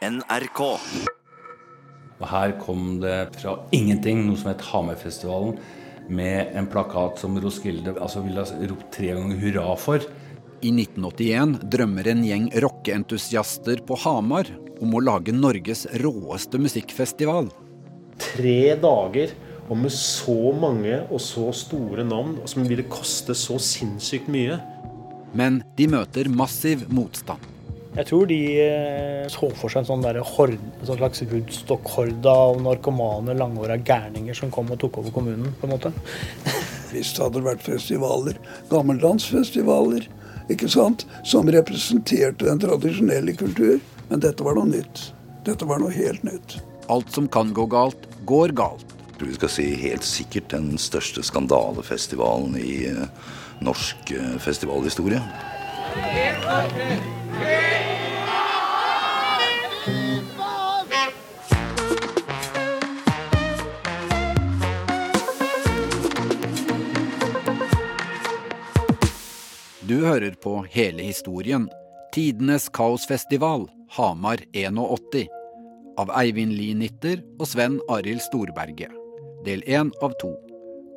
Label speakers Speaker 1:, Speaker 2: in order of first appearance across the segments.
Speaker 1: NRK.
Speaker 2: Og her kom det fra ingenting noe som het Hamarfestivalen, med en plakat som Roskilde altså ville ha ropt tre ganger hurra for.
Speaker 3: I 1981 drømmer en gjeng rockeentusiaster på Hamar om å lage Norges råeste musikkfestival.
Speaker 4: Tre dager og med så mange og så store navn som ville koste så sinnssykt mye.
Speaker 3: Men de møter massiv motstand.
Speaker 5: Jeg tror de eh, så for seg en sånn der horde, en sånn slags Woodstock-horde av narkomane, langåra gærninger som kom og tok over kommunen, på en måte.
Speaker 6: Hvis det hadde vært festivaler, gammeldansfestivaler, ikke sant, som representerte den tradisjonelle kultur. Men dette var noe nytt. Dette var noe helt nytt.
Speaker 3: Alt som kan gå galt, går galt.
Speaker 7: Jeg tror vi skal si helt sikkert den største skandalefestivalen i eh, norsk eh, festivalhistorie.
Speaker 3: Du hører på hele historien. Tidenes kaosfestival, Hamar 81. Av Eivind Lie Nitter og Sven Arild Storberget. Del én av to.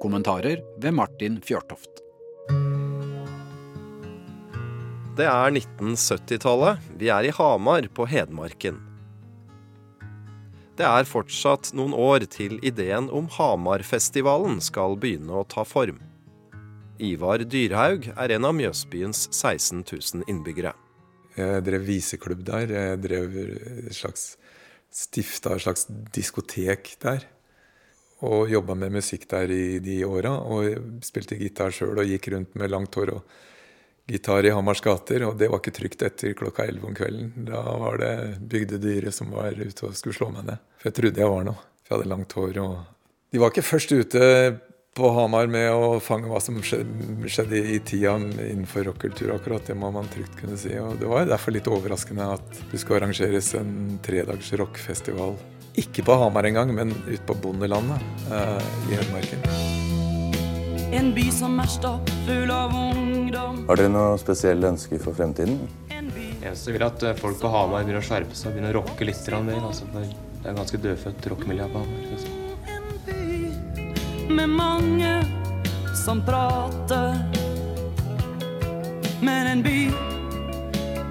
Speaker 3: Kommentarer ved Martin Fjørtoft.
Speaker 8: Det er 1970-tallet. Vi er i Hamar på Hedmarken. Det er fortsatt noen år til ideen om Hamarfestivalen skal begynne å ta form. Ivar Dyrhaug er en av Mjøsbyens 16 000 innbyggere.
Speaker 9: Jeg drev viseklubb der. Jeg drev slags stifta et slags diskotek der. Og jobba med musikk der i de åra. Og spilte gitar sjøl og gikk rundt med langt hår og gitar i Hamars gater. Og det var ikke trygt etter klokka elleve om kvelden. Da var det bygdedyret som var ute og skulle slå meg ned. For jeg trodde jeg var noe. For jeg hadde langt hår. og De var ikke først ute på Hamar med å fange hva som skjedde, i tida innenfor rockekultur, akkurat. Det må man trygt kunne si. Og det var derfor litt overraskende at det skulle arrangeres en tredags rockfestival. Ikke på Hamar engang, men ute på bondelandet eh, i Hedmarken.
Speaker 10: En by som er stappfull av ungdom.
Speaker 11: Har dere noe spesielle ønsker for fremtiden?
Speaker 12: Jeg vil at eh, folk på Hamar begynner å skjerpe seg og begynner å rocke litt mer. Altså, for det er en ganske dødfødt rockemiljø på Hamar. En by
Speaker 10: Med mange som prater. Men en by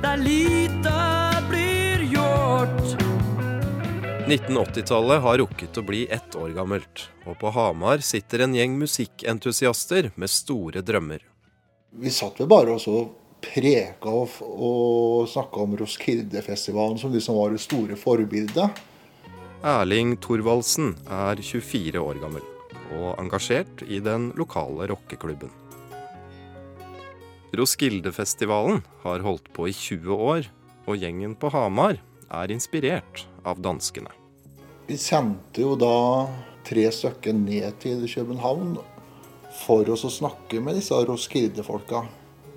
Speaker 10: der lite
Speaker 8: 1980-tallet har rukket å bli ett år gammelt, og på Hamar sitter en gjeng musikkentusiaster med store drømmer.
Speaker 13: Vi satt vel bare og så preka og, og snakka om Roskilde-festivalen som liksom var det store forbildet.
Speaker 8: Erling Thorvaldsen er 24 år gammel og engasjert i den lokale rockeklubben. Roskilde-festivalen har holdt på i 20 år, og gjengen på Hamar er inspirert av danskene.
Speaker 13: Vi sendte jo da tre stykker ned til København for oss å snakke med disse Roskilde-folka.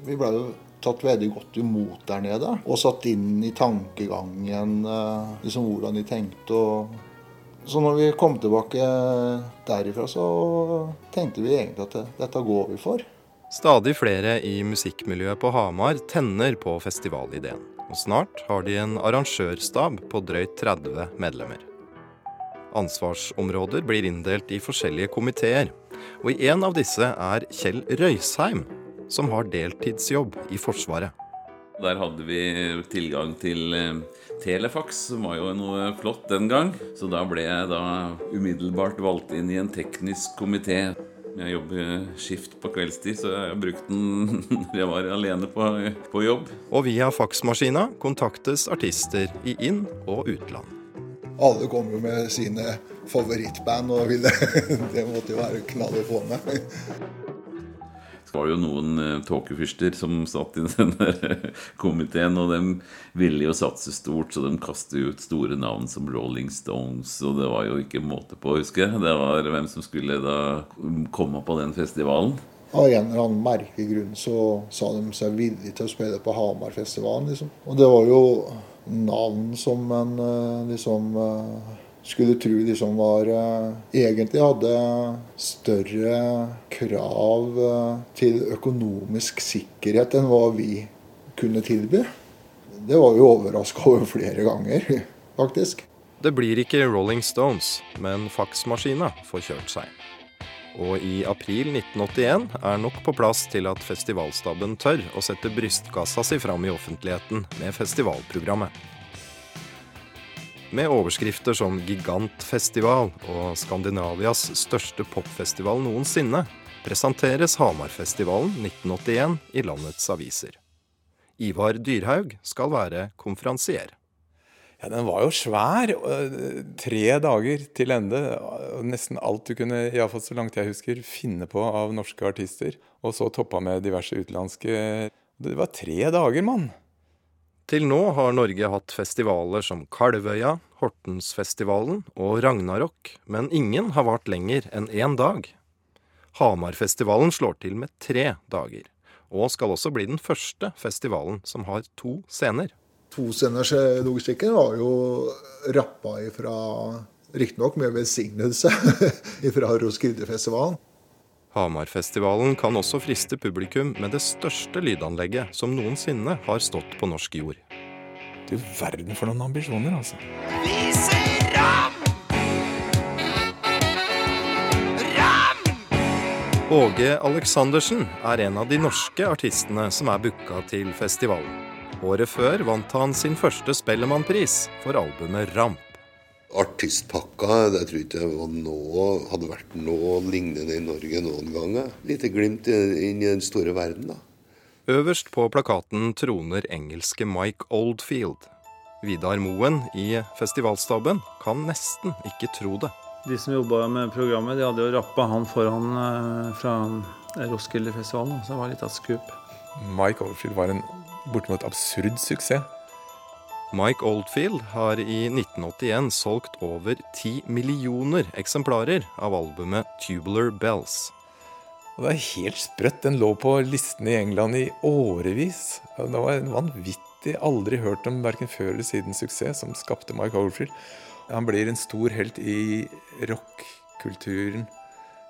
Speaker 13: Vi ble jo tatt veldig godt imot der nede, og satt inn i tankegangen liksom hvordan de tenkte. så når vi kom tilbake derifra, så tenkte vi egentlig at dette går vi for.
Speaker 8: Stadig flere i musikkmiljøet på Hamar tenner på festivalideen. Og snart har de en arrangørstab på drøyt 30 medlemmer. Ansvarsområder blir inndelt i forskjellige komiteer. Og i en av disse er Kjell Røysheim, som har deltidsjobb i Forsvaret.
Speaker 14: Der hadde vi tilgang til eh, Telefax, som var jo noe flott den gang. Så da ble jeg da umiddelbart valgt inn i en teknisk komité. Jeg jobber skift på kveldstid, så jeg har brukt den når jeg var alene på, på jobb.
Speaker 8: Og via faksmaskina kontaktes artister i inn- og utland.
Speaker 13: Alle kom jo med sine favorittband, og ville, det måtte jo være knallet på med.
Speaker 14: Det var jo noen uh, tåkefyrster som satt i den komiteen, og de ville jo satse stort, så de kastet ut store navn som Rolling Stones, og det var jo ikke måte på, husker jeg. Det var hvem som skulle da komme på den festivalen.
Speaker 13: Av en eller annen merkelig grunn så sa de seg villige til å spille på Hamarfestivalen, liksom. Og det var jo navn som en liksom skulle tro de som var egentlig hadde større krav til økonomisk sikkerhet enn hva vi kunne tilby. Det var vi overraska over flere ganger. faktisk.
Speaker 8: Det blir ikke Rolling Stones, men faksmaskina får kjørt seg. Og i april 1981 er nok på plass til at festivalstaben tør å sette brystkassa si fram i offentligheten med festivalprogrammet. Med overskrifter som 'Gigantfestival' og 'Skandinavias største popfestival noensinne' presenteres Hamarfestivalen 1981 i landets aviser. Ivar Dyrhaug skal være konferansier.
Speaker 9: Ja, Den var jo svær. Tre dager til ende. Nesten alt du kunne, iallfall så langt jeg husker, finne på av norske artister. Og så toppa med diverse utenlandske. Det var tre dager, mann.
Speaker 8: Til nå har Norge hatt festivaler som Kalvøya, Hortensfestivalen og Ragnarok, men ingen har vart lenger enn én dag. Hamarfestivalen slår til med tre dager, og skal også bli den første festivalen som har to scener.
Speaker 13: Toscenerslogistikken var jo rappa ifra Riktignok med velsignelse fra Roskildefestivalen.
Speaker 8: Hamarfestivalen kan også friste publikum med det største lydanlegget som noensinne har stått på norsk jord.
Speaker 9: Du verden for noen ambisjoner, altså.
Speaker 10: Vi sier ram!
Speaker 8: Åge Aleksandersen er en av de norske artistene som er booka til festivalen. Året før vant han sin første Spellemannpris for albumet Ramp.
Speaker 1: Artistpakka det tror jeg ikke var noe, hadde vært noe lignende i Norge noen gang. Lite glimt inn i den store verden, da.
Speaker 8: Øverst på plakaten troner engelske Mike Oldfield. Vidar Moen i festivalstaben kan nesten ikke tro det.
Speaker 15: De som jobba med programmet, de hadde jo rappa han foran fra fra Roskildefestivalen, så det var litt av et skup.
Speaker 9: Mike Oldfield var en bortimot absurd suksess.
Speaker 8: Mike Oldfield har i 1981 solgt over 10 millioner eksemplarer av albumet Tubular Bells.
Speaker 9: Og det er helt sprøtt. Den lå på listene i England i årevis. Det var en vanvittig, aldri hørt om verken før eller siden suksess som skapte Mike Oldfield. Han blir en stor helt i rock-kulturen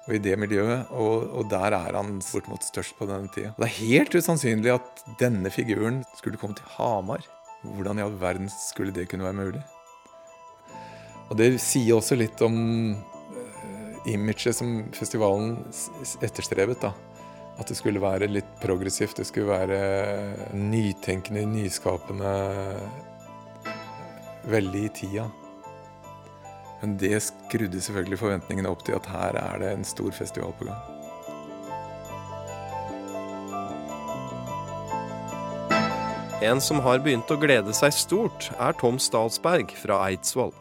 Speaker 9: og i det miljøet, og, og, der er han bortimot størst på denne tida. Det er helt usannsynlig at denne figuren skulle komme til Hamar. Hvordan i all verden skulle det kunne være mulig? Og det sier også litt om uh, imaget som festivalen etterstrebet. da. At det skulle være litt progressivt, det skulle være nytenkende, nyskapende. Veldig i tida. Men det skrudde selvfølgelig forventningene opp til at her er det en stor festival på gang.
Speaker 8: En som har begynt å glede seg stort, er Tom Statsberg fra Eidsvoll.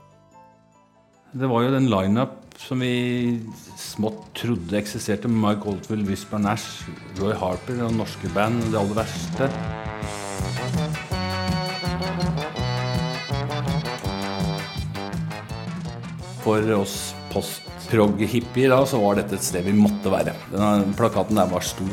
Speaker 2: Det var jo den lineup som vi smått trodde eksisterte. Mike Oldfield, Whisper Nash, Roy Harper og norske band. Det aller verste. For oss post-prog-hippier da, så var dette et sted vi måtte være. Denne plakaten der var stor.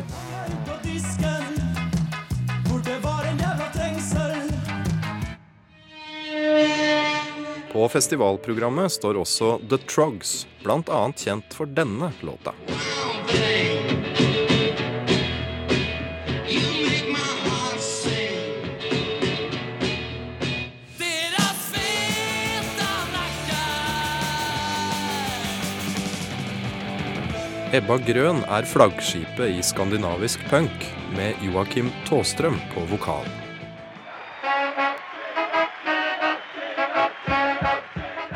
Speaker 8: På festivalprogrammet står også The Trogs, bl.a. kjent for denne låta. Ebba Grøn er flaggskipet i skandinavisk punk, med Joakim Tåstrøm på vokal.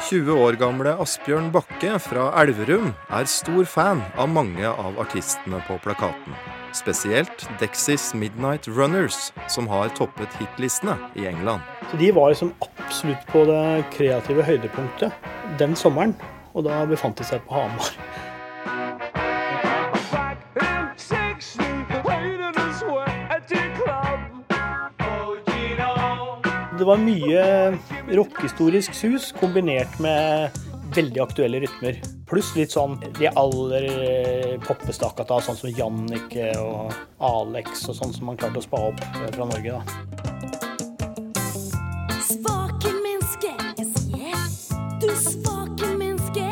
Speaker 8: «20 år gamle Asbjørn Bakke fra Elverum er stor fan av mange av artistene på plakaten. Spesielt Dexys Midnight Runners, som har toppet hitlistene i England.
Speaker 5: De var liksom absolutt på det kreative høydepunktet den sommeren, og da befant de seg på Hamar. Det var mye rockehistorisk sus kombinert med veldig aktuelle rytmer. Pluss litt sånn de aller poppestakkata, sånn som Jannicke og Alex og sånn som man klarte å spa opp fra Norge. da.
Speaker 10: Svake menneske, jeg sier. Du svake menneske.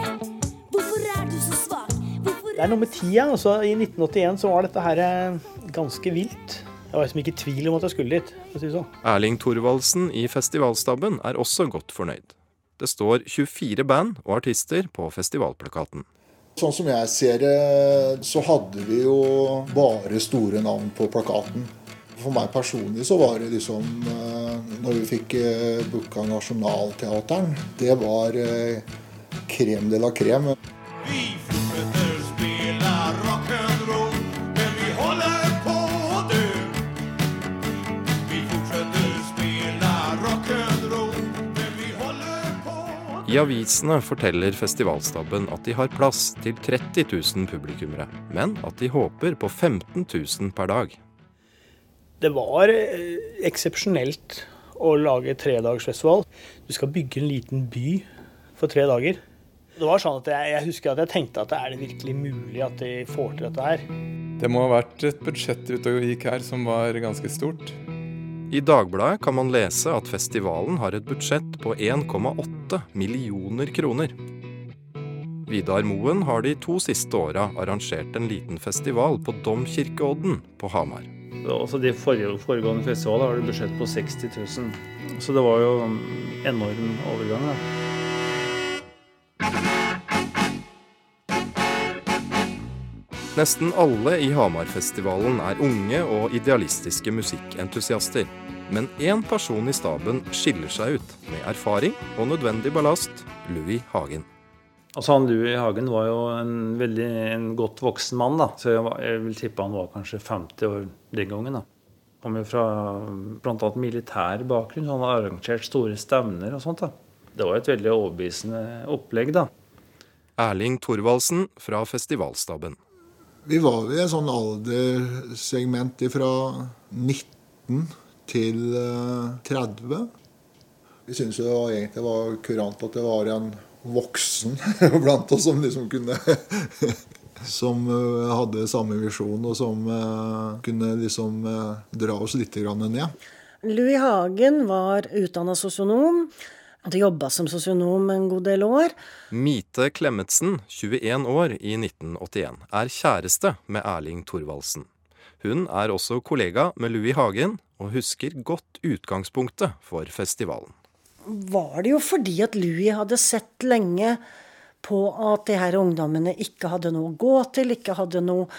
Speaker 10: Hvorfor er du så svak? Hvorfor
Speaker 5: Det er noe med tida. altså I 1981 så var dette her eh, ganske vilt. Jeg var liksom ikke i tvil om at jeg skulle dit. for å si sånn.
Speaker 8: Erling Thorvaldsen i festivalstaben er også godt fornøyd. Det står 24 band og artister på festivalplakaten.
Speaker 13: Sånn som jeg ser det, så hadde vi jo bare store navn på plakaten. For meg personlig så var det liksom eh, Når vi fikk eh, booka Nationaltheateren, det var eh, krem de la krem.
Speaker 8: I avisene forteller festivalstaben at de har plass til 30 000 publikummere, men at de håper på 15 000 per dag.
Speaker 5: Det var eh, eksepsjonelt å lage tredagsfestival. Du skal bygge en liten by for tre dager. Det var sånn at jeg, jeg husker at jeg tenkte at er det virkelig mulig at de får til dette her?
Speaker 9: Det må ha vært et budsjett ute og gikk her som var ganske stort.
Speaker 8: I Dagbladet kan man lese at festivalen har et budsjett på 1,8 millioner kroner. Vidar Moen har de to siste åra arrangert en liten festival på Domkirkeodden på Hamar.
Speaker 15: Også de foregående festivalene har det budsjett på 60 000. Så det var jo en enorm overgang. da.
Speaker 8: Nesten alle i Hamarfestivalen er unge og idealistiske musikkentusiaster. Men én person i staben skiller seg ut, med erfaring og nødvendig ballast Louis Hagen.
Speaker 15: Altså han Louis Hagen var jo en veldig en godt voksen mann. da, så jeg, var, jeg vil tippe han var kanskje 50 år den gangen. da. Kom jo fra bl.a. militær bakgrunn, så han har arrangert store stevner og sånt. da. Det var et veldig overbevisende opplegg, da.
Speaker 8: Erling Thorvaldsen fra festivalstaben.
Speaker 13: Vi var i et sånn alderssegment fra 19 til eh, 30. Vi syntes jo egentlig var kurant at det var en voksen blant oss som liksom kunne Som eh, hadde samme visjon, og som eh, kunne liksom eh, dra oss litt ned.
Speaker 16: Louis Hagen var utdanna sosionom. Hadde jobba som sosionom en god del år.
Speaker 8: Mite Klemetsen, 21 år i 1981, er kjæreste med Erling Thorvaldsen. Hun er også kollega med Louis Hagen, og husker godt utgangspunktet for festivalen.
Speaker 16: Var det jo fordi at Louis hadde sett lenge på at de her ungdommene ikke hadde noe å gå til, ikke hadde noe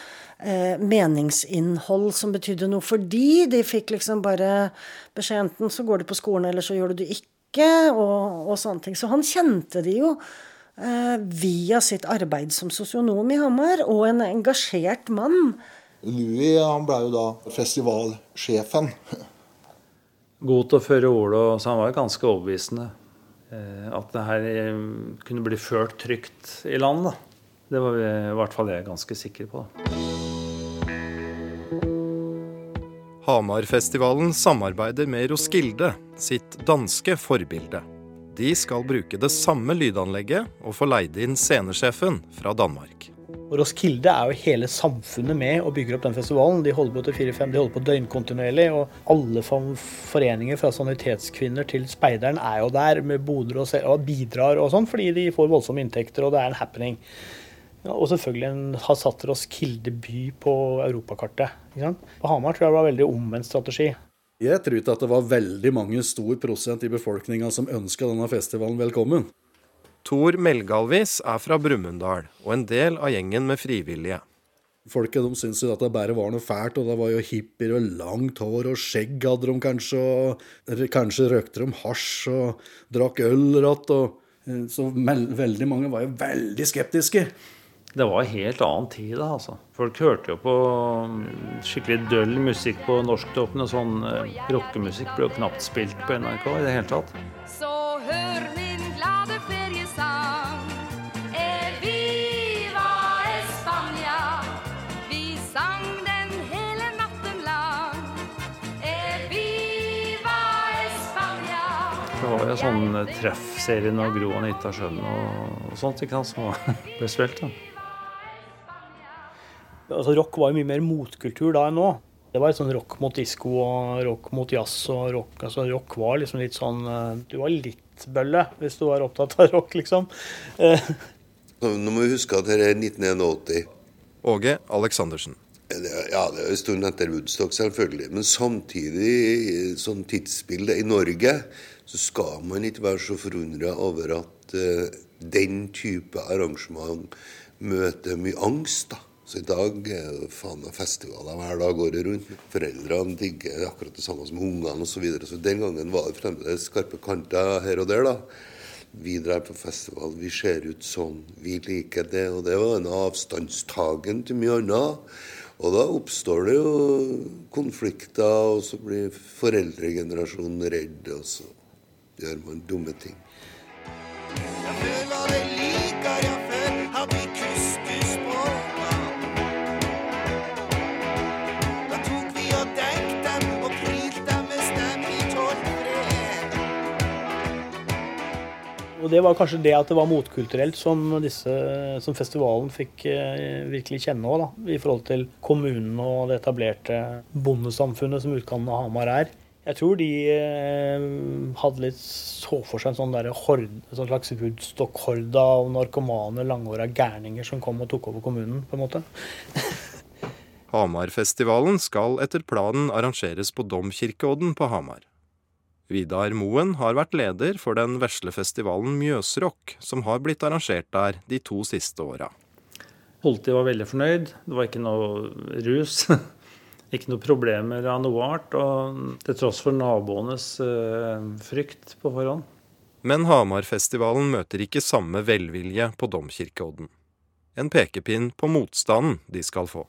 Speaker 16: eh, meningsinnhold som betydde noe for de. De fikk liksom bare beskjed enten så går du på skolen, eller så gjør du det ikke, og, og sånne ting. Så han kjente de jo eh, via sitt arbeid som sosionom i Hamar, og en engasjert mann.
Speaker 13: Louis han ble jo da festivalsjefen.
Speaker 15: God til å føre ordet, og så han var ganske overbevisende. Eh, At det her eh, kunne bli ført trygt i land, da. Det var i hvert fall jeg ganske sikker på. da.
Speaker 8: Hamarfestivalen samarbeider med Roskilde, sitt danske forbilde. De skal bruke det samme lydanlegget og få leid inn scenesjefen fra Danmark.
Speaker 5: Roskilde er jo hele samfunnet med og bygger opp den festivalen. De holder på til 4-5, de holder på døgnkontinuerlig. Og alle foreninger fra sanitetskvinner til speideren er jo der med boder og, og bidrar og sånn, fordi de får voldsomme inntekter, og det er en happening. Ja, og selvfølgelig en, har satt Roskilde by på europakartet. På Hamar tror jeg det var veldig omvendt strategi.
Speaker 17: Jeg tror ikke at det var veldig mange stor prosent i befolkninga som ønska denne festivalen velkommen.
Speaker 8: Tor Melgalvis er fra Brumunddal og en del av gjengen med frivillige.
Speaker 17: Folket de syntes jo at det bare var noe fælt, og det var jo hippier og langt hår og skjegg hadde de kanskje, og kanskje røkte de hasj og drakk øl ratt, og eh, så veldig mange var jo veldig skeptiske.
Speaker 15: Det var en helt annen tid da, altså. Folk hørte jo på mm, skikkelig døll musikk på norsktoppen, og sånn eh, rockemusikk ble jo knapt spilt på NRK i det hele tatt.
Speaker 10: Så hør min glade feriesang Eviva España Vi sang den hele natten lang Eviva España
Speaker 15: Det var jo sånn eh, treffserien av Gro Anita Schjønn og sånt ikke sant, som ble spilt. da.
Speaker 5: Altså, rock var jo mye mer motkultur da enn nå. Det var litt sånn rock mot disko og rock mot jazz og rock. Altså, rock var liksom litt sånn eh, Du var litt bølle hvis du var opptatt av rock, liksom. Eh,
Speaker 1: Nå må vi huske at det er 1981.
Speaker 8: Åge Aleksandersen.
Speaker 1: Ja, det er en stund etter Woodstock, selvfølgelig. Men samtidig, som tidsbilde i Norge, så skal man ikke være så forundra over at uh, den type arrangement møter mye angst. da. Så i dag er det faen meg festivaler hver dag året rundt. Foreldrene digger akkurat det samme som ungene osv. Så, videre. så den gangen var det fremdeles skarpe kanter her og der. da. Vi drar på festival, vi ser ut sånn, vi liker det. Og det var en avstandstagen til mye annet. Og da oppstår det jo konflikter, og så blir foreldregenerasjonen redd, og så gjør man dumme ting. Jeg føler det liker jeg
Speaker 5: Og det var kanskje det at det var motkulturelt som, disse, som festivalen fikk eh, virkelig kjenne òg, i forhold til kommunen og det etablerte bondesamfunnet som utkanten av Hamar er. Jeg tror de eh, hadde litt så for seg en sånn der horde, sånn slags Woodstock-horde av narkomane, langhåra gærninger som kom og tok over kommunen, på en måte.
Speaker 8: Hamarfestivalen skal etter planen arrangeres på Domkirkeodden på Hamar. Vidar Moen har vært leder for den vesle festivalen Mjøsrock, som har blitt arrangert der de to siste åra.
Speaker 15: Politiet var veldig fornøyd. Det var ikke noe rus. ikke noe problemer av noe art. Og til tross for naboenes uh, frykt på forhånd.
Speaker 8: Men Hamarfestivalen møter ikke samme velvilje på Domkirkeodden. En pekepinn på motstanden de skal få.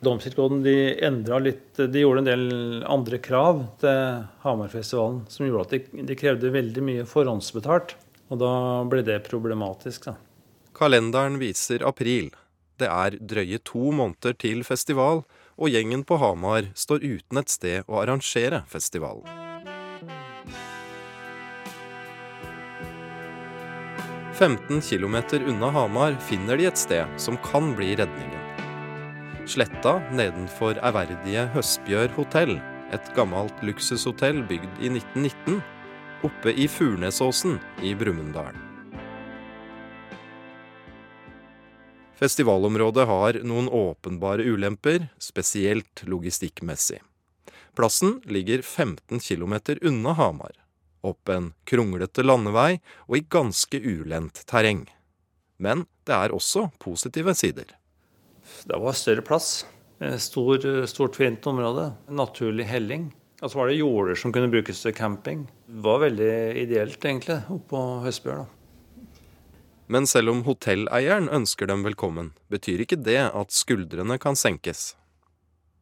Speaker 15: Domkirkeodden de endra litt De gjorde en del andre krav til Hamarfestivalen som gjorde at de, de krevde veldig mye forhåndsbetalt. Og da ble det problematisk, da.
Speaker 8: Kalenderen viser april. Det er drøye to måneder til festival, og gjengen på Hamar står uten et sted å arrangere festivalen. «15 kilometer unna Hamar finner de et sted som kan bli redningen. Sletta nedenfor ærverdige Høstbjør hotell, et gammelt luksushotell bygd i 1919, oppe i Furnesåsen i Brumunddal. Festivalområdet har noen åpenbare ulemper, spesielt logistikkmessig. Plassen ligger 15 km unna Hamar, opp en kronglete landevei og i ganske ulendt terreng. Men det er også positive sider.
Speaker 15: Det var større plass. Stor, stort, fint område. Naturlig helling. Og så var det jorder som kunne brukes til camping. Det var veldig ideelt, egentlig, oppå Høstbjørn.
Speaker 8: Men selv om hotelleieren ønsker dem velkommen, betyr ikke det at skuldrene kan senkes.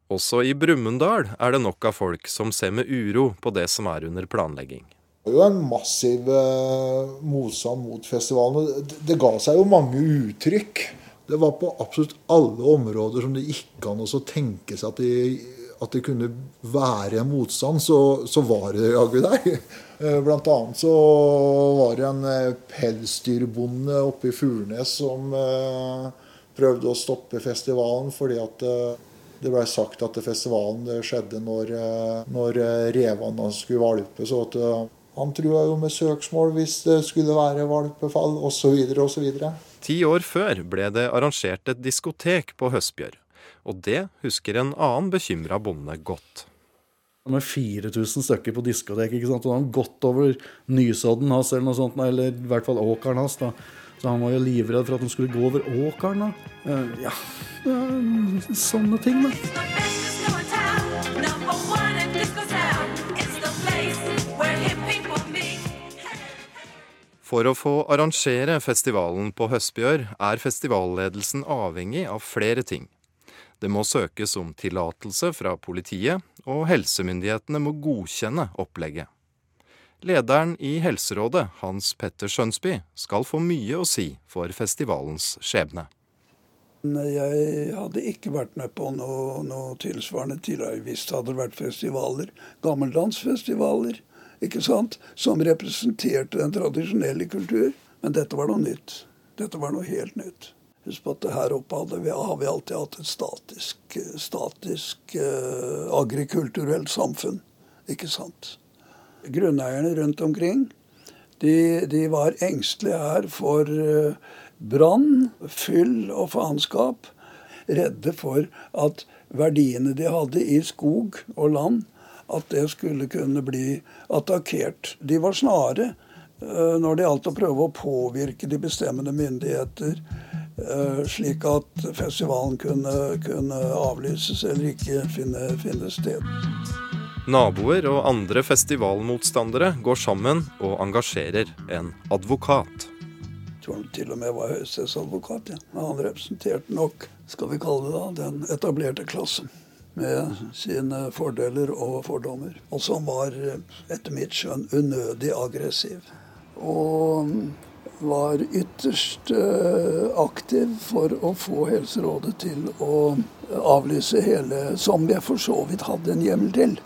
Speaker 8: Også i Brumunddal er det nok av folk som ser med uro på det som er under planlegging.
Speaker 13: Det var jo en massiv eh, motstand mot festivalen. Det ga seg jo mange uttrykk. Det var på absolutt alle områder som det gikk an å tenke seg at det, at det kunne være en motstand, så, så var det jaggu der. Eh, blant annet så var det en eh, pelsdyrbonde oppe i Furnes som eh, prøvde å stoppe festivalen fordi at det ble sagt at festivalen skjedde når, når revene skulle valpe. Så at han trua jo med søksmål hvis det skulle være valpefall osv. osv.
Speaker 8: Ti år før ble det arrangert et diskotek på Høstbjørn. Og det husker en annen bekymra bonde godt.
Speaker 17: Med 4000 stykker på diskotek, ikke sant? og han gått over Nysodden hans, eller noe sånt, eller i hvert fall åkeren hans. da. Så han var jo livredd for at han skulle gå over åkeren. da. Eh, ja, sånne ting, da.
Speaker 8: For å få arrangere festivalen på Høstbjør er festivalledelsen avhengig av flere ting. Det må søkes om tillatelse fra politiet, og helsemyndighetene må godkjenne opplegget. Lederen i Helserådet, Hans Petter Skjønsby, skal få mye å si for festivalens skjebne.
Speaker 6: Jeg hadde ikke vært med på noe, noe tilsvarende tidligere hvis det hadde vært festivaler. Gammeldansfestivaler ikke sant? som representerte den tradisjonelle kultur. Men dette var noe nytt. Dette var noe helt nytt. Husk på at her oppe vi, har vi alltid hatt et statisk, statisk eh, agrikulturelt samfunn. Ikke sant? Grunneierne rundt omkring de, de var engstelige her for eh, brann, fyll og faenskap. Redde for at verdiene de hadde i skog og land, at det skulle kunne bli attakkert. De var snare eh, når det gjaldt å prøve å påvirke de bestemmende myndigheter, eh, slik at festivalen kunne, kunne avlyses eller ikke finne, finne sted.
Speaker 8: Naboer og andre festivalmotstandere går sammen og engasjerer en advokat.
Speaker 6: Jeg tror han til og med var høyesterettsadvokat. Ja. Han representerte nok, skal vi kalle det da, den etablerte klassen. Med sine fordeler og fordommer. Og som var, etter mitt skjønn, unødig aggressiv. Og var ytterst eh, aktiv for å få Helserådet til å avlyse hele, som jeg for så vidt hadde en hjemmel til.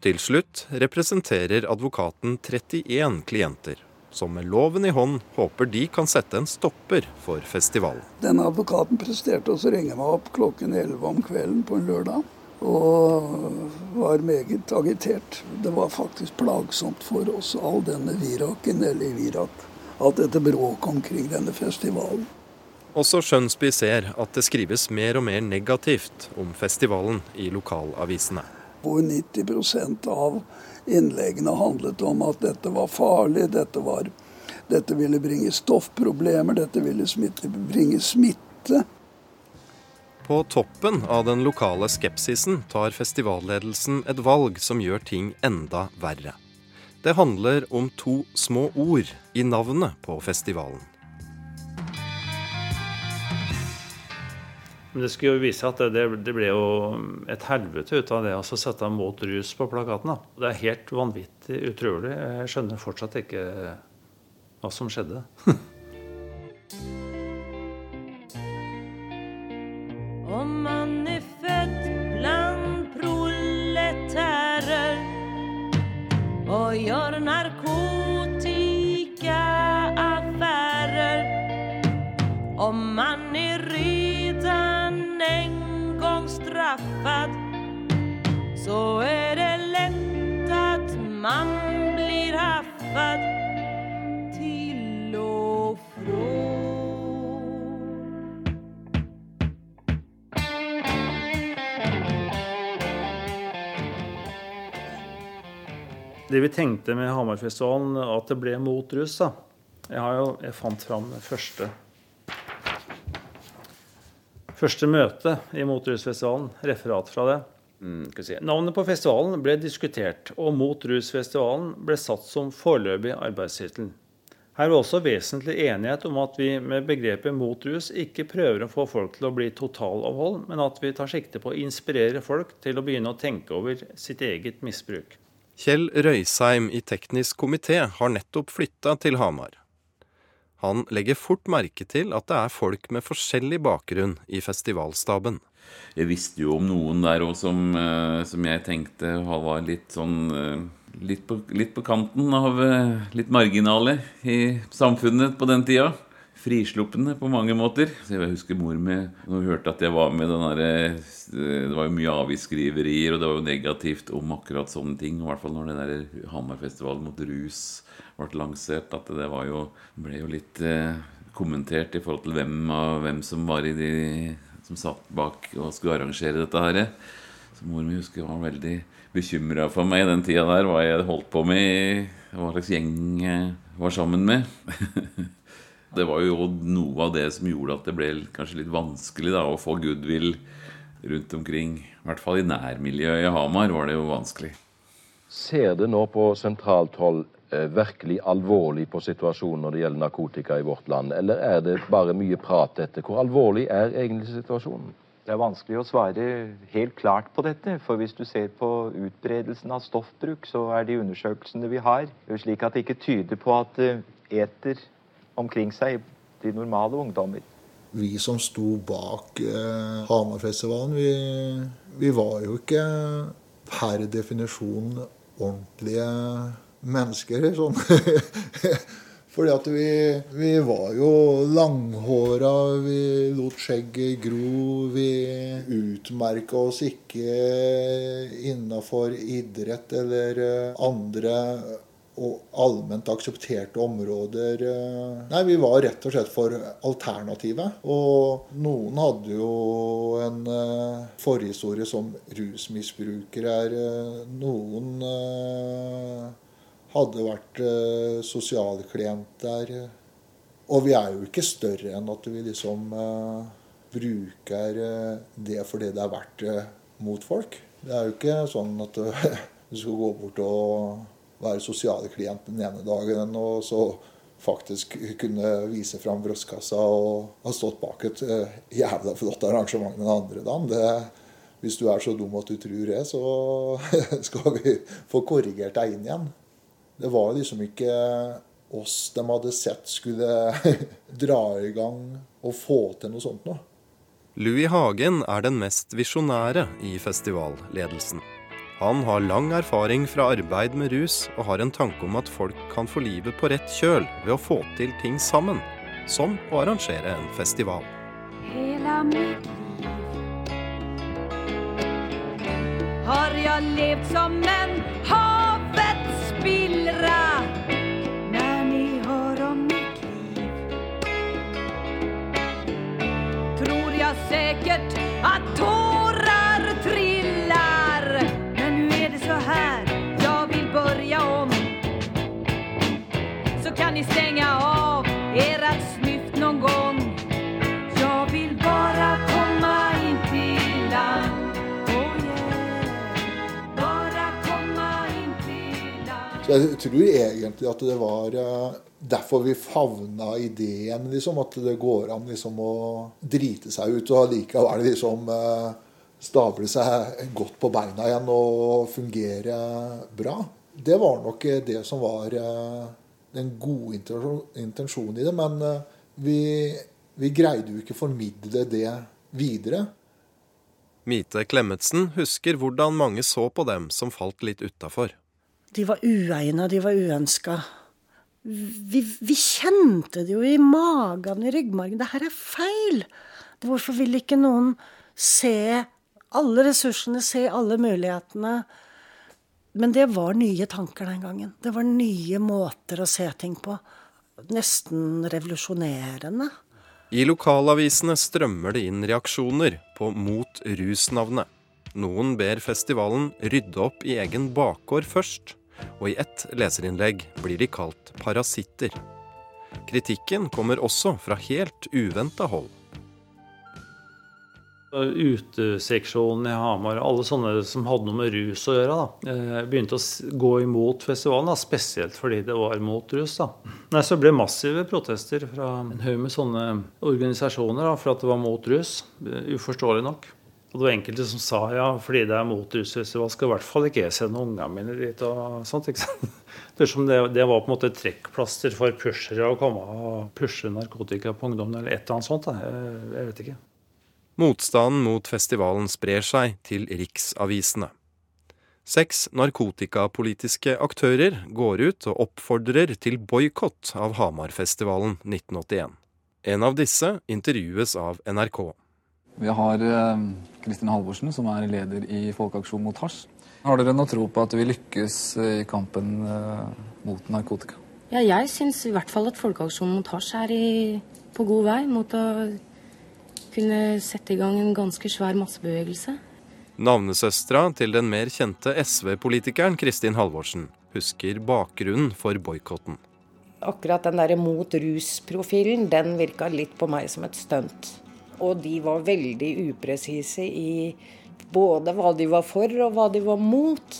Speaker 8: Til slutt representerer advokaten 31 klienter, som med loven i hånd håper de kan sette en stopper for festivalen.
Speaker 6: Denne advokaten presterte å ringe meg opp klokken 11 om kvelden på en lørdag. Og var meget agitert. Det var faktisk plagsomt for oss, all denne viraken, eller virak. Alt dette bråket omkring denne festivalen.
Speaker 8: Også Skjønsby ser at det skrives mer og mer negativt om festivalen i lokalavisene
Speaker 6: hvor 90% av innleggene handlet om at dette var farlig, dette, var, dette ville bringe stoffproblemer, dette ville smitte, bringe smitte.
Speaker 8: På toppen av den lokale skepsisen tar festivalledelsen et valg som gjør ting enda verre. Det handler om to små ord i navnet på festivalen.
Speaker 15: Men det skulle jo vise at det, det, ble jo et helvete ut av det å sette 'mot rus' på plakaten. Det er helt vanvittig utrolig. Jeg skjønner fortsatt ikke hva som skjedde.
Speaker 10: Om man er født blant proletærer og gjør narkotikaaffærer Om man straffad så er det lett at man blir haffad til och från.
Speaker 15: Det vi tenkte med Hamarfestivalen, at det ble mot russ. da. Jeg, har jo, jeg fant fram det første Første møte i Motrusfestivalen. Referat fra det. Mm, si. Navnet på festivalen ble diskutert, og Mot rusfestivalen ble satt som foreløpig arbeidstittel. Her var også vesentlig enighet om at vi med begrepet mot rus ikke prøver å få folk til å bli totalavhold, men at vi tar sikte på å inspirere folk til å begynne å tenke over sitt eget misbruk.
Speaker 8: Kjell Røisheim i teknisk komité har nettopp flytta til Hamar. Han legger fort merke til at det er folk med forskjellig bakgrunn i festivalstaben.
Speaker 14: Jeg visste jo om noen der òg som, eh, som, jeg tenkte var litt sånn eh, litt på, litt på kanten av eh, litt marginale i samfunnet på den tida. Frisluppende på mange måter. Så jeg husker mor med Når hun hørte at jeg var med den derre Det var jo mye avisskriverier, og det var jo negativt om akkurat sånne ting. I hvert fall når det der Hamarfestivalen mot rus ble lansert. At det var jo, ble jo litt eh, kommentert i forhold til hvem, hvem som var i de som satt bak og skulle arrangere dette her. Så mor mi husker var veldig bekymra for meg i den tida der, hva jeg holdt på med, hva slags gjeng jeg var sammen med. det var jo noe av det som gjorde at det ble kanskje litt vanskelig da, å få goodwill rundt omkring. I hvert fall i nærmiljøet i Hamar var det jo vanskelig.
Speaker 11: Ser det nå på sentralt hold eh, virkelig alvorlig på situasjonen når det gjelder narkotika i vårt land, eller er det bare mye prat dette? Hvor alvorlig er egentlig situasjonen?
Speaker 18: Det er vanskelig å svare helt klart på dette. For hvis du ser på utbredelsen av stoffbruk, så er de undersøkelsene vi har, slik at det ikke tyder på at eter omkring seg de normale ungdommer.
Speaker 13: Vi som sto bak eh, Hamarfestivalen, vi, vi var jo ikke per definisjon ordentlige mennesker. Sånn. Fordi at vi, vi, var jo langhåra, vi lot skjegget gro. Vi utmerka oss ikke innafor idrett eller andre og allment aksepterte områder. eh, Nei, vi var rett og slett for alternativet. Og noen hadde jo en eh, forhistorie som rusmisbrukere. eh, Noen hadde vært sosialklienter. Og vi er jo ikke større enn at vi liksom bruker det fordi det er verdt mot folk. Det er jo ikke sånn at du skal gå bort og være sosiale klient den ene dagen, og så faktisk kunne vise fram brystkassa og ha stått bak et eh, jævla flott arrangement den andre dagen. Det, hvis du er så dum at du tror det, så skal vi få korrigert deg inn igjen. Det var liksom ikke oss de hadde sett skulle dra i gang og få til noe sånt noe.
Speaker 8: Louis Hagen er den mest visjonære i festivalledelsen. Han har lang erfaring fra arbeid med rus, og har en tanke om at folk kan få livet på rett kjøl ved å få til ting sammen, som å arrangere en festival.
Speaker 10: Hela mitt liv har jeg levd som en havets här, jag vill börja om. Så kan ni stänga av ert snyft någon gång. Land. Oh
Speaker 13: jeg tror egentlig at det var eh, derfor vi favna ideen, liksom. At det går an liksom å drite seg ut og allikevel liksom eh, stable seg godt på beina igjen og fungere bra. Det var nok eh, det som var eh, den gode intensjonen i det. Men eh, vi, vi greide jo ikke å formidle det videre.
Speaker 8: Mite Klemetsen husker hvordan mange så på dem som falt litt utafor.
Speaker 16: De var uegna, de var uønska. Vi, vi kjente det jo i magen, i ryggmargen. Det her er feil! Hvorfor vil ikke noen se alle ressursene, se alle mulighetene? Men det var nye tanker den gangen. Det var nye måter å se ting på. Nesten revolusjonerende.
Speaker 8: I lokalavisene strømmer det inn reaksjoner på Mot rus-navnet. Noen ber festivalen rydde opp i egen bakgård først, og i ett leserinnlegg blir de kalt parasitter. Kritikken kommer også fra helt uventa hold.
Speaker 15: Uteseksjonen i Hamar, alle sånne som hadde noe med rus å gjøre, da, eh, begynte å gå imot festivalen. Da, spesielt fordi det var mot rus. Da. Nei, så det massive protester fra en haug med sånne organisasjoner da, for at det var mot rus. eh, Uforståelig nok. Og det var enkelte som sa ja, fordi det er mot rusfestival, skal i hvert fall ikke jeg sende ungene mine dit. og sånt, ikke sant? Det, det var på en måte trekkplaster for pushere å komme og pushe narkotika på ungdommen, eller et eller annet sånt. Da. Jeg, jeg vet ikke.
Speaker 8: Motstanden mot festivalen sprer seg til riksavisene. Seks narkotikapolitiske aktører går ut og oppfordrer til boikott av Hamarfestivalen 1981. En av disse intervjues av NRK.
Speaker 19: Vi har eh, Kristin Halvorsen, som er leder i Folkeaksjon mot hasj. Har dere noe tro på at vi lykkes eh, i kampen eh, mot narkotika?
Speaker 20: Ja, jeg syns i hvert fall at Folkeaksjon mot hasj er i, på god vei mot å kunne sette i gang en ganske svær massebevegelse.
Speaker 8: Navnesøstera til den mer kjente SV-politikeren Kristin Halvorsen husker bakgrunnen for boikotten.
Speaker 21: Akkurat den der mot rus-profilen, den virka litt på meg som et stunt. Og de var veldig upresise i både hva de var for og hva de var mot.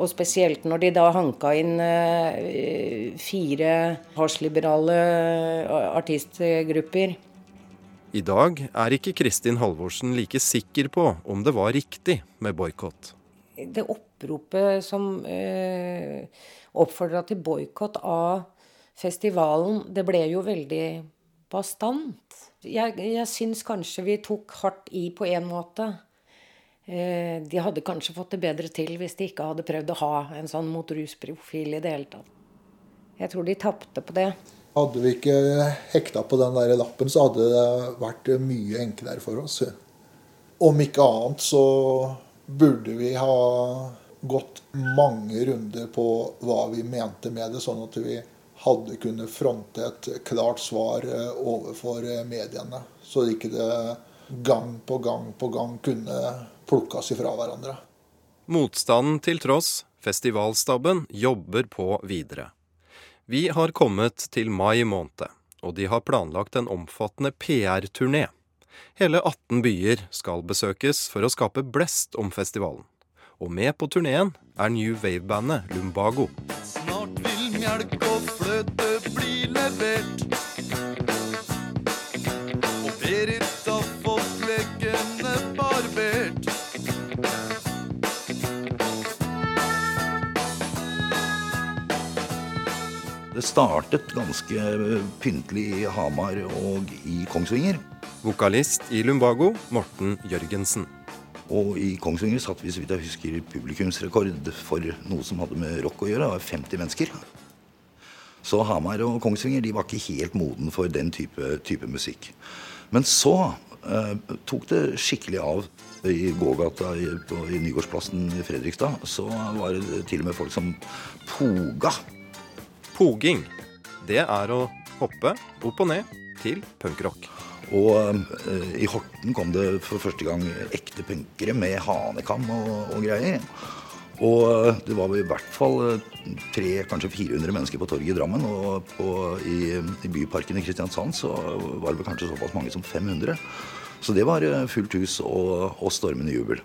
Speaker 21: Og spesielt når de da hanka inn eh, fire hasjliberale artistgrupper.
Speaker 8: I dag er ikke Kristin Halvorsen like sikker på om det var riktig med boikott.
Speaker 21: Det oppropet som eh, oppfordra til boikott av festivalen, det ble jo veldig bastant. Jeg, jeg syns kanskje vi tok hardt i på en måte. Eh, de hadde kanskje fått det bedre til hvis de ikke hadde prøvd å ha en sånn mot rus-profil i det hele tatt. Jeg tror de tapte på det.
Speaker 13: Hadde vi ikke hekta på den der lappen, så hadde det vært mye enklere for oss. Om ikke annet så burde vi ha gått mange runder på hva vi mente med det, sånn at vi hadde kunnet fronte et klart svar eh, overfor eh, mediene. Så ikke det gang på gang på gang kunne plukkes ifra hverandre.
Speaker 8: Motstanden til tross, festivalstaben jobber på videre. Vi har kommet til mai måned, og de har planlagt en omfattende PR-turné. Hele 18 byer skal besøkes for å skape blest om festivalen. Og med på turneen er New Wave-bandet Lumbago.
Speaker 22: Snart vil melk og fløte bli levert.
Speaker 7: Det startet ganske pyntelig i Hamar og i Kongsvinger.
Speaker 8: Vokalist i Lumbago, Morten Jørgensen.
Speaker 7: Og i Kongsvinger satt vi så vidt jeg husker publikumsrekord for noe som hadde med rock å gjøre. Det var 50 mennesker. Så Hamar og Kongsvinger de var ikke helt moden for den type, type musikk. Men så eh, tok det skikkelig av. I gågata i, på, i Nygårdsplassen i Fredrikstad så var det til og med folk som poga.
Speaker 8: Poging, det er å hoppe opp og ned til punkrock.
Speaker 7: Og eh, i Horten kom det for første gang ekte punkere med hanekam og, og greier. Og eh, det var i hvert fall eh, tre, kanskje 400 mennesker på torget i Drammen. Og på, i, i Byparken i Kristiansand så var det vel kanskje såpass mange som 500. Så det var eh, fullt hus og, og stormende jubel.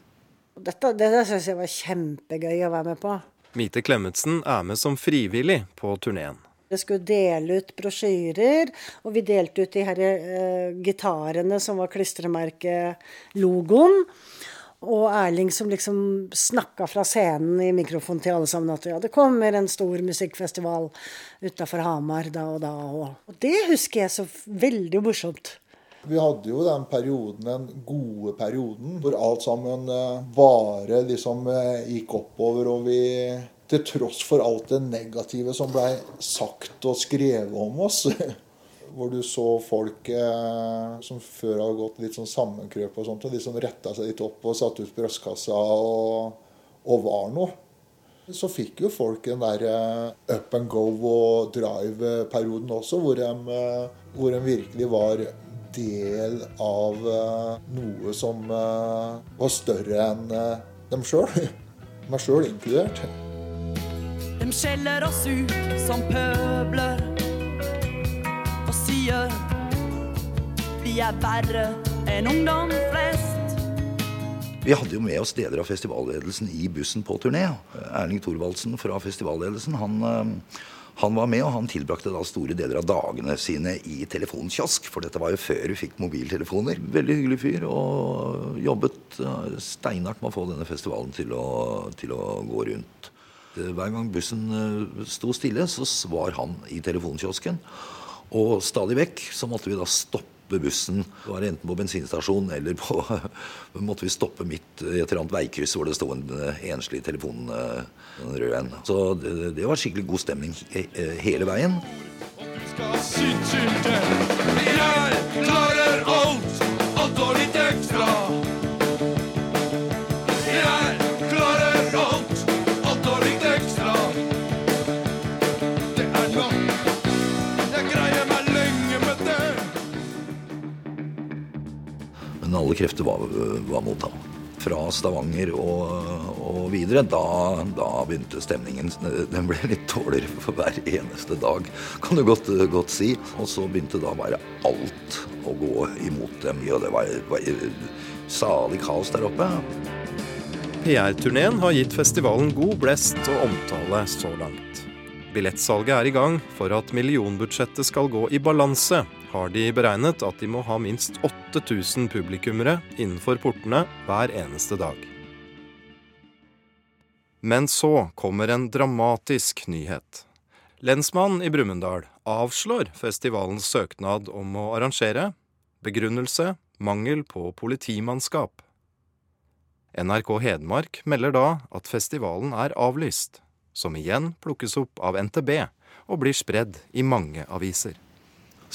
Speaker 16: Dette, dette syns jeg var kjempegøy å være med på.
Speaker 8: Mite Klemetsen er med som frivillig på turneen.
Speaker 16: Vi skulle dele ut brosjyrer, og vi delte ut de her eh, gitarene som var klistremerkelogoen. Og Erling som liksom snakka fra scenen i mikrofonen til alle sammen at ja, det kommer en stor musikkfestival utafor Hamar da og da. Og, det husker jeg så veldig morsomt.
Speaker 13: Vi hadde jo den perioden, den gode perioden, hvor alt sammen eh, bare liksom eh, gikk oppover. Og vi, til tross for alt det negative som blei sagt og skrevet om oss, hvor du så folk eh, som før hadde gått litt sånn sammenkrøp og sånt, og de som retta seg litt opp og satte ut brystkassa og, og var noe. Så fikk jo folk den der eh, up and go og drive-perioden også, hvor de, eh, hvor de virkelig var del av eh, noe som eh, var større enn eh, dem sjøl. Meg sjøl inkludert.
Speaker 22: De skjeller oss ut som pøbler og sier vi er verre enn ungdom flest.
Speaker 7: Vi hadde jo med oss deler av festivalledelsen i bussen på turné. Erling Thorvaldsen fra festivalledelsen han, han var med, og han tilbrakte da store deler av dagene sine i telefonkiosk. For dette var jo før vi fikk mobiltelefoner. Veldig hyggelig fyr, og jobbet eh, steinhardt med å få denne festivalen til å, til å gå rundt. Eh, Hver gang bussen eh, sto stille, så var han i telefonkiosken. Og stadig vekk så måtte vi da stoppe bussen. Det var enten på bensinstasjonen eller på måtte vi stoppe midt i et eller annet veikryss hvor det sto en eh, enslig telefon, eh, en rød en. Så det, det var skikkelig god stemning hele veien. hele veien.
Speaker 22: skal Jeg
Speaker 7: krefter var, var mot ham. Fra Stavanger og, og videre, da, da begynte stemningen Den ble litt dårligere for hver eneste dag, kan du godt, godt si. Og så begynte da bare alt å gå imot dem. Og det var, var salig kaos der oppe.
Speaker 8: PR-turneen har gitt festivalen god blest og omtale så langt. Billettsalget er i gang. For at millionbudsjettet skal gå i balanse, har de beregnet at de må ha minst 8000 publikummere innenfor portene hver eneste dag. Men så kommer en dramatisk nyhet. Lensmannen i Brumunddal avslår festivalens søknad om å arrangere. Begrunnelse mangel på politimannskap. NRK Hedmark melder da at festivalen er avlyst, som igjen plukkes opp av NTB og blir spredd i mange aviser.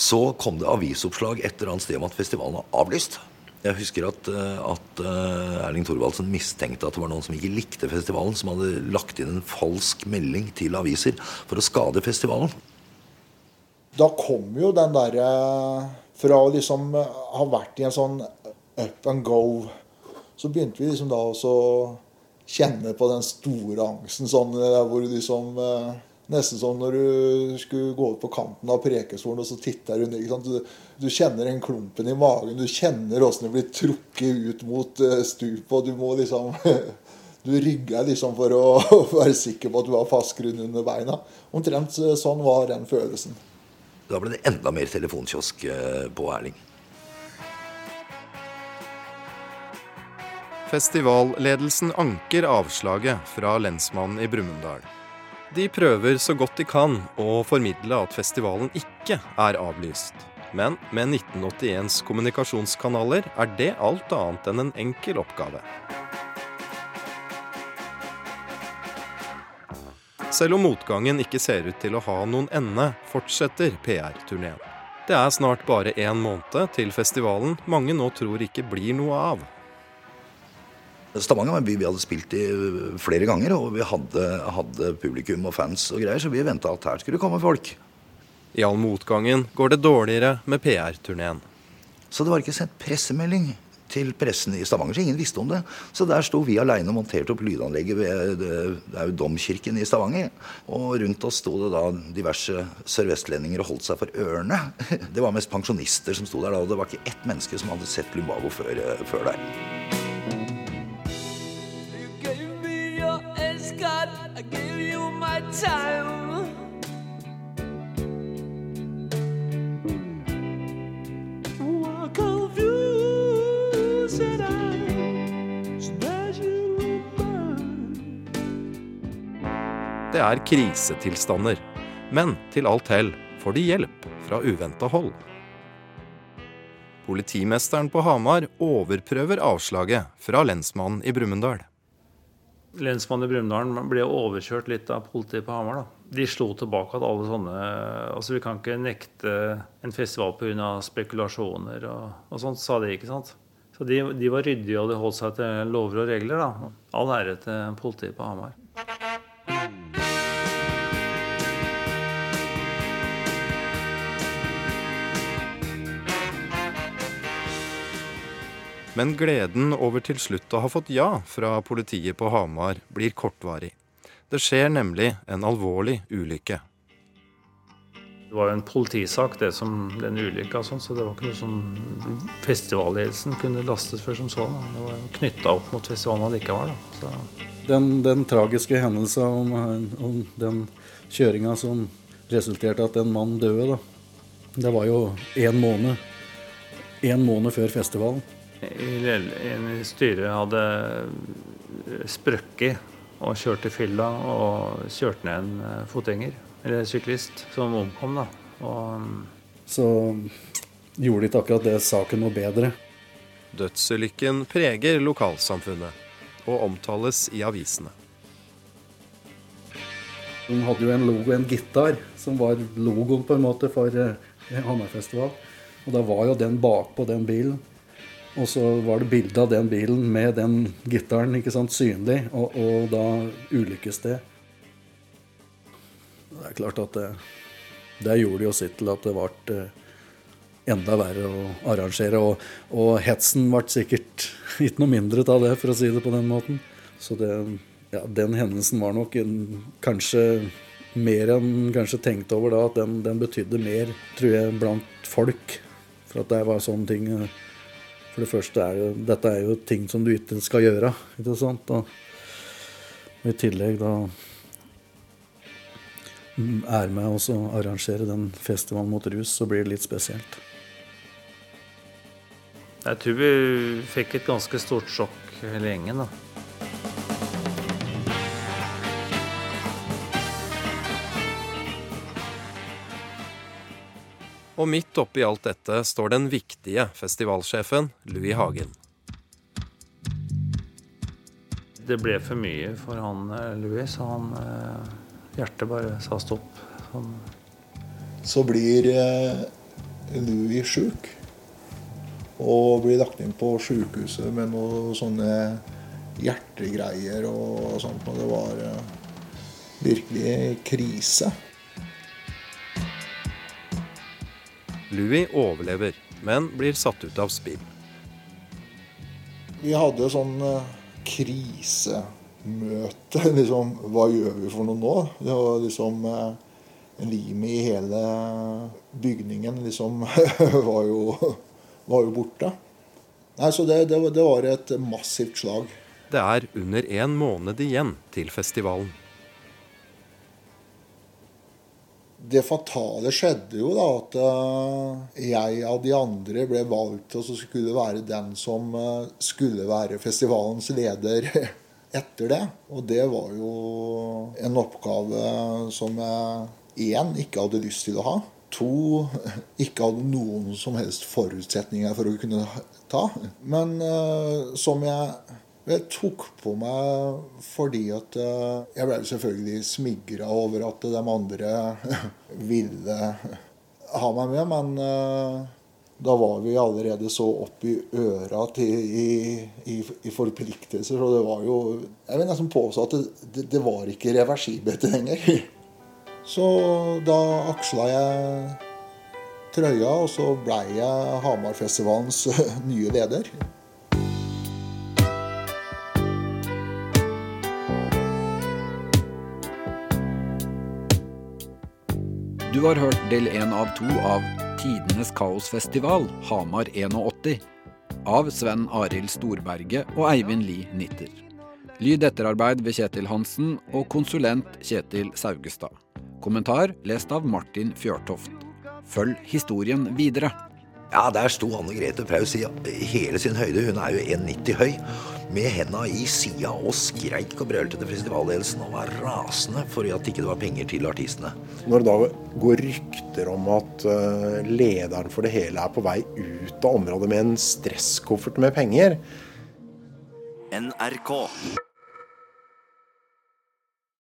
Speaker 7: Så kom det avisoppslag et eller annet sted om at festivalen var avlyst. Jeg husker at, eh, at eh, Erling Thorvaldsen mistenkte at det var noen som ikke likte festivalen, som hadde lagt inn en falsk melding til aviser for å skade festivalen.
Speaker 13: Da kom jo den derre Fra å liksom ha vært i en sånn up and go, så begynte vi liksom da også kjenne på den store angsten. Sånn hvor du liksom eh, Nesten som når du skulle gå ut på kanten av Prekestolen og så titter du ned. ikke sant? Du, du kjenner den klumpen i magen. Du kjenner åssen det blir trukket ut mot uh, stupet. Og du må liksom Du rygger liksom for å være sikker på at du har fast grunn under beina. Omtrent eh, sånn var den følelsen.
Speaker 7: Da ble det enda mer telefonkiosk eh, på Erling.
Speaker 8: Festivalledelsen anker avslaget fra lensmannen i Brumunddal. De prøver så godt de kan å formidle at festivalen ikke er avlyst. Men med 1981s kommunikasjonskanaler er det alt annet enn en enkel oppgave. Selv om motgangen ikke ser ut til å ha noen ende, fortsetter PR-turneen. Det er snart bare én måned til festivalen mange nå tror ikke blir noe av.
Speaker 7: Stavanger var en by vi hadde spilt i flere ganger, og vi hadde, hadde publikum og fans og greier, så vi venta at her skulle det komme folk.
Speaker 8: I all motgangen går det dårligere med PR-turneen.
Speaker 7: Så det var ikke sendt pressemelding til pressen i Stavanger, så ingen visste om det. Så der sto vi aleine og monterte opp lydanlegget ved det, det er jo domkirken i Stavanger. Og rundt oss sto det da diverse sørvestlendinger og holdt seg for ørene. Det var mest pensjonister som sto der da, og det var ikke ett menneske som hadde sett Lumbago før, før der.
Speaker 8: Det er krisetilstander. Men til alt hell får de hjelp fra uventa hold. Politimesteren på Hamar overprøver avslaget fra lensmannen i Brumunddal.
Speaker 15: Lensmannen i Brumunddal ble overkjørt litt av politiet på Hamar. da. De slo tilbake at alle sånne Altså, vi kan ikke nekte en festival pga. spekulasjoner og, og sånt, sa de, ikke sant. Så de, de var ryddige, og de holdt seg til lover og regler, da. All ære til politiet på Hamar.
Speaker 8: Men gleden over til slutt å ha fått ja fra politiet på Hamar blir kortvarig. Det skjer nemlig en alvorlig ulykke.
Speaker 15: Det var jo en politisak, det som den ulykka, sånn, så det var ikke noe som festivalledelsen kunne lastes for som sånn. da. Det var knytta opp mot festivalen allikevel. da. Så
Speaker 17: Den, den tragiske hendelsen om, om den kjøringa som resulterte at en mann døde, da. Det var jo én måned. Én måned før festivalen.
Speaker 15: I i styret hadde sprøkket og kjørt til fylla og kjørt ned en eh, fotgjenger, eller syklist, som omkom. da. Og mm,
Speaker 17: Så gjorde de ikke akkurat det saken noe bedre.
Speaker 8: Dødsulykken preger lokalsamfunnet og omtales i avisene.
Speaker 17: De hadde jo en logo, en gitar, som var logoen på en måte for eh, Hammerfestival. Og da var jo den bakpå den bilen. Og så var det bilde av den bilen med den gitaren ikke sant, synlig, og, og da ulykkessted. Det er klart at det, det gjorde jo sitt til at det ble eh, enda verre å arrangere. Og, og hetsen ble sikkert ikke noe mindre av det, for å si det på den måten. Så det, ja, den hendelsen var nok en, kanskje mer enn kanskje tenkte over da, at den, den betydde mer, tror jeg, blant folk. For at det var sånne ting eh, For det første er jo Dette er jo ting som du ikke skal gjøre, ikke sant? Og, og i tillegg da er med oss å arrangere den festivalen mot rus, så blir det litt spesielt.
Speaker 15: jeg tror vi fikk et ganske stort sjokk, gjengen. da.
Speaker 8: Og midt oppi alt dette står den viktige festivalsjefen Louis Hagen.
Speaker 15: Det ble for mye for han eh, Louis, så han eh, Hjertet bare sa stopp. Han,
Speaker 13: Så blir eh, Louis sjuk. Og blir lagt inn på sjukehuset med noe sånne hjertegreier og sånt. Og det var virkelig krise.
Speaker 8: Louis overlever, men blir satt ut av spill.
Speaker 13: Vi hadde sånn eh, krisemøte. Liksom, hva gjør vi for noe nå? Det var liksom eh, Limet i hele bygningen liksom var jo, var jo borte. Nei, så det, det, det var et massivt slag.
Speaker 8: Det er under en måned igjen til festivalen.
Speaker 13: Det fatale skjedde jo da at eh, jeg av de andre ble valgt til å skulle være den som eh, skulle være festivalens leder etter det. Og det var jo en oppgave som jeg én ikke hadde lyst til å ha. To ikke hadde noen som helst forutsetninger for å kunne ta. Men uh, som jeg jeg tok på meg fordi at uh, Jeg ble selvfølgelig smigra over at de andre ville ha meg med, men uh, da var vi allerede så opp i øra til, i, i, i, forpliktelser, så det var jo Jeg vil nesten påstå at det, det, det var ikke reversibelt lenger. Så da aksla jeg trøya, og så blei jeg Hamarfestivalens nye leder.
Speaker 23: Du har hørt del én av to av Tidenes kaosfestival Hamar 81 av Sven Arild Storberget og Eivind Lie Nitter. Lyd etterarbeid ved Kjetil Hansen og konsulent Kjetil Saugestad. Kommentar lest av Martin Fjørtoft. Følg historien videre.
Speaker 7: Ja, der sto Anne Grete Paus i hele sin høyde, hun er jo 1,90 høy, med henda i sida og skreik og brølte til festivalledelsen og var rasende fordi at det ikke var penger til artistene.
Speaker 24: Når det da går rykter om at uh, lederen for det hele er på vei ut av området med en stresskoffert med penger
Speaker 25: NRK.